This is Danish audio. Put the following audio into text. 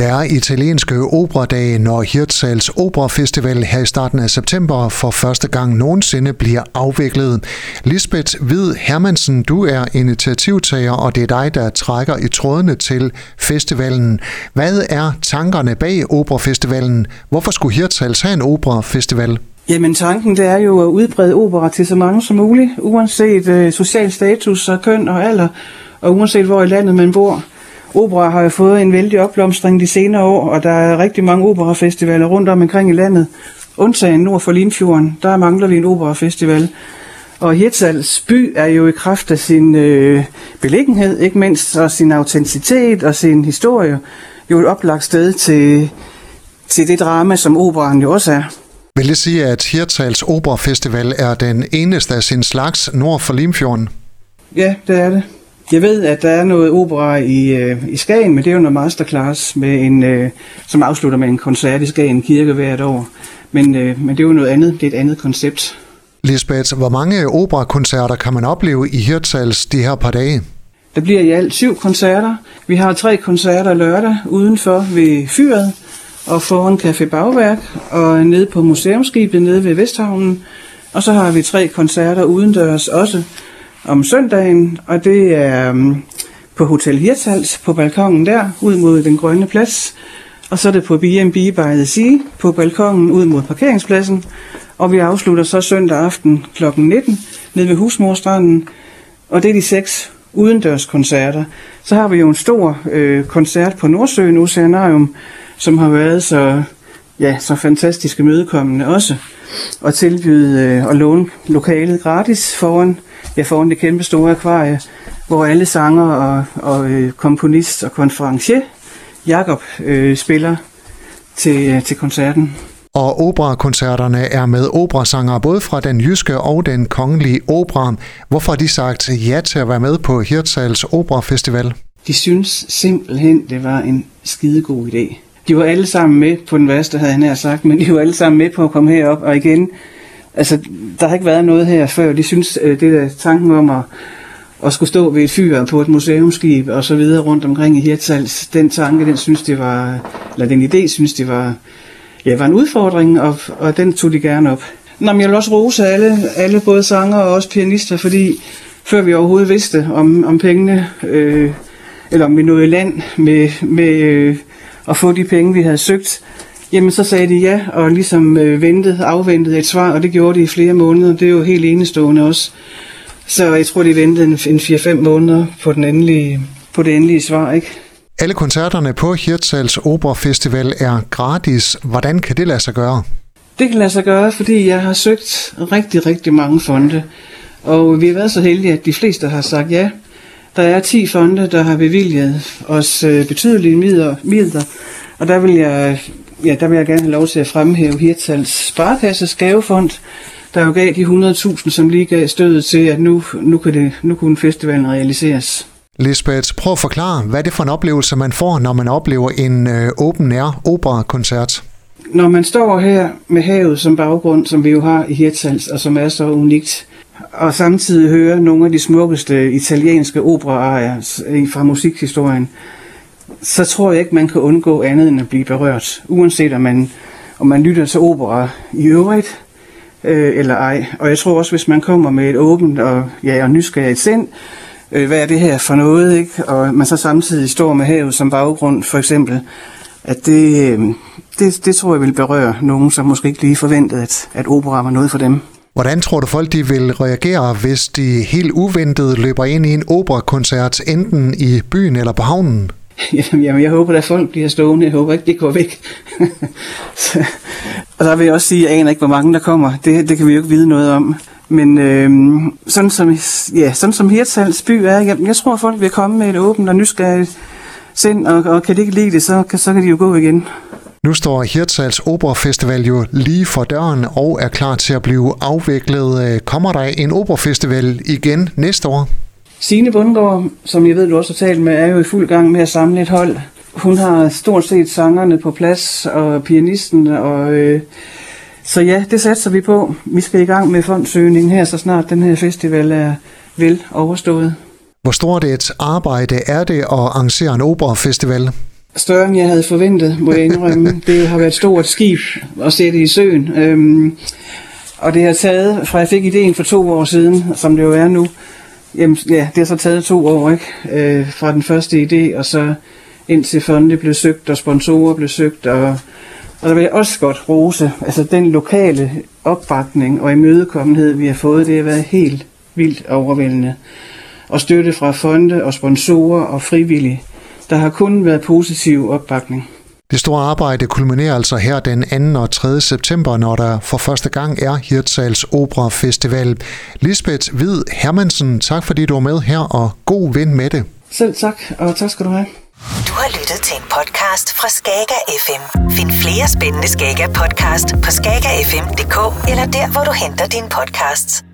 Der er italienske operadage, når Hirtshals Operafestival her i starten af september for første gang nogensinde bliver afviklet. Lisbeth Hvid Hermansen, du er initiativtager, og det er dig, der trækker i trådene til festivalen. Hvad er tankerne bag Operafestivalen? Hvorfor skulle Hirtshals have en operafestival? Jamen tanken det er jo at udbrede opera til så mange som muligt, uanset øh, social status og køn og alder, og uanset hvor i landet man bor. Opera har jo fået en vældig opblomstring de senere år, og der er rigtig mange operafestivaler rundt om omkring i landet. Undtagen nord for Limfjorden, der mangler vi en operafestival. Og Hirtshals by er jo i kraft af sin øh, beliggenhed, ikke mindst, og sin autenticitet og sin historie, jo et oplagt sted til, til det drama, som operaen jo også er. Vil det sige, at Hirtshals Operafestival er den eneste af sin slags nord for Limfjorden? Ja, det er det. Jeg ved, at der er noget opera i, øh, i Skagen, men det er jo noget masterclass, med en, øh, som afslutter med en koncert i Skagen Kirke hvert år. Men, øh, men det er jo noget andet. Det er et andet koncept. Lisbeth, hvor mange operakoncerter kan man opleve i Hirtshals de her par dage? Der bliver i alt syv koncerter. Vi har tre koncerter lørdag udenfor ved fyret og foran Café Bagværk og nede på museumskibet nede ved Vesthavnen. Og så har vi tre koncerter udendørs også om søndagen, og det er um, på Hotel Hirtals på balkongen der, ud mod den grønne plads. Og så er det på B&B by the Sea på balkongen ud mod parkeringspladsen. Og vi afslutter så søndag aften kl. 19 nede ved Husmorstranden. Og det er de seks udendørs koncerter. Så har vi jo en stor øh, koncert på Nordsøen Oceanarium, som har været så, ja, så fantastisk mødekommende også. Og tilbyde øh, at låne lokalet gratis foran ja, foran det kæmpe store akvarie, hvor alle sanger og, og øh, komponist og konferencier Jakob øh, spiller til, øh, til koncerten. Og operakoncerterne er med operasanger både fra den jyske og den kongelige opera. Hvorfor har de sagt ja til at være med på Hirtshals Operafestival? De synes simpelthen, det var en skidegod idé. De var alle sammen med på den værste, havde han her sagt, men de var alle sammen med på at komme herop, og igen, Altså, der har ikke været noget her før. De synes, øh, det der tanken om at, at skulle stå ved et fyr på et museumskib og så videre rundt omkring i Hirtshals, den tanke, den synes det var, eller den idé synes det var, ja, var en udfordring, og, og den tog de gerne op. Nå, men jeg vil også rose alle, alle både sanger og også pianister, fordi før vi overhovedet vidste om, om pengene, øh, eller om vi nåede i land med, med øh, at få de penge, vi havde søgt, Jamen så sagde de ja, og ligesom øh, ventede, afventede et svar, og det gjorde de i flere måneder. Det er jo helt enestående også. Så jeg tror, de ventede en, en 4-5 måneder på, den endelige, på det endelige svar, ikke? Alle koncerterne på Hirtshals Opera Festival er gratis. Hvordan kan det lade sig gøre? Det kan lade sig gøre, fordi jeg har søgt rigtig, rigtig mange fonde. Og vi har været så heldige, at de fleste har sagt ja. Der er 10 fonde, der har bevilget os øh, betydelige midler, midler og der vil jeg ja, der vil jeg gerne have lov til at fremhæve Hirtals Sparekasses gavefond, der jo gav de 100.000, som lige gav stødet til, at nu, nu, kan det, nu kunne festivalen realiseres. Lisbeth, prøv at forklare, hvad er det for en oplevelse, man får, når man oplever en øh, open air opera-koncert? Når man står her med havet som baggrund, som vi jo har i Hirtshals, og som er så unikt, og samtidig hører nogle af de smukkeste italienske operaer fra musikhistorien, så tror jeg ikke, man kan undgå andet end at blive berørt, uanset om man, om man lytter til opera i øvrigt øh, eller ej. Og jeg tror også, hvis man kommer med et åbent og, ja, og nysgerrigt sind, øh, hvad er det her for noget, ikke? og man så samtidig står med havet som baggrund, for eksempel, at det, øh, det, det tror jeg vil berøre nogen, som måske ikke lige forventede, at, at opera var noget for dem. Hvordan tror du folk de vil reagere, hvis de helt uventet løber ind i en operakoncert, enten i byen eller på havnen? Jamen, jeg håber, at folk bliver stående. Jeg håber ikke, det går væk. så, og der vil jeg også sige, at jeg aner ikke, hvor mange der kommer. Det, det kan vi jo ikke vide noget om. Men øh, sådan, som, ja, sådan som Hirtshals by er, jeg, jeg tror, at folk vil komme med et åbent og nysgerrigt sind, og, og kan de ikke lide det, så, så kan de jo gå igen. Nu står Hirtshals Opera Festival jo lige for døren og er klar til at blive afviklet. Øh, kommer der en operafestival igen næste år? Signe Bundgaard, som jeg ved, du også har talt med, er jo i fuld gang med at samle et hold. Hun har stort set sangerne på plads, og pianisten, og øh, så ja, det satser vi på. Vi skal i gang med fondsøgningen her, så snart den her festival er vel overstået. Hvor stort et arbejde er det at arrangere en operafestival? Større end jeg havde forventet, må jeg indrømme. det har været et stort skib at sætte i søen. Øhm, og det har taget, fra jeg fik ideen for to år siden, som det jo er nu, jamen, ja, det har så taget to år, ikke? Øh, fra den første idé, og så indtil fonde blev søgt, og sponsorer blev søgt, og, og der vil jeg også godt rose, altså den lokale opbakning og imødekommenhed, vi har fået, det har været helt vildt overvældende. Og støtte fra fonde og sponsorer og frivillige. Der har kun været positiv opbakning. Det store arbejde kulminerer altså her den 2. og 3. september, når der for første gang er Hirtshals Opera Festival. Lisbeth Hvid Hermansen, tak fordi du er med her, og god vind med det. Selv tak, og tak skal du have. Du har lyttet til en podcast fra Skager FM. Find flere spændende Skager podcast på skagerfm.dk eller der, hvor du henter dine podcasts.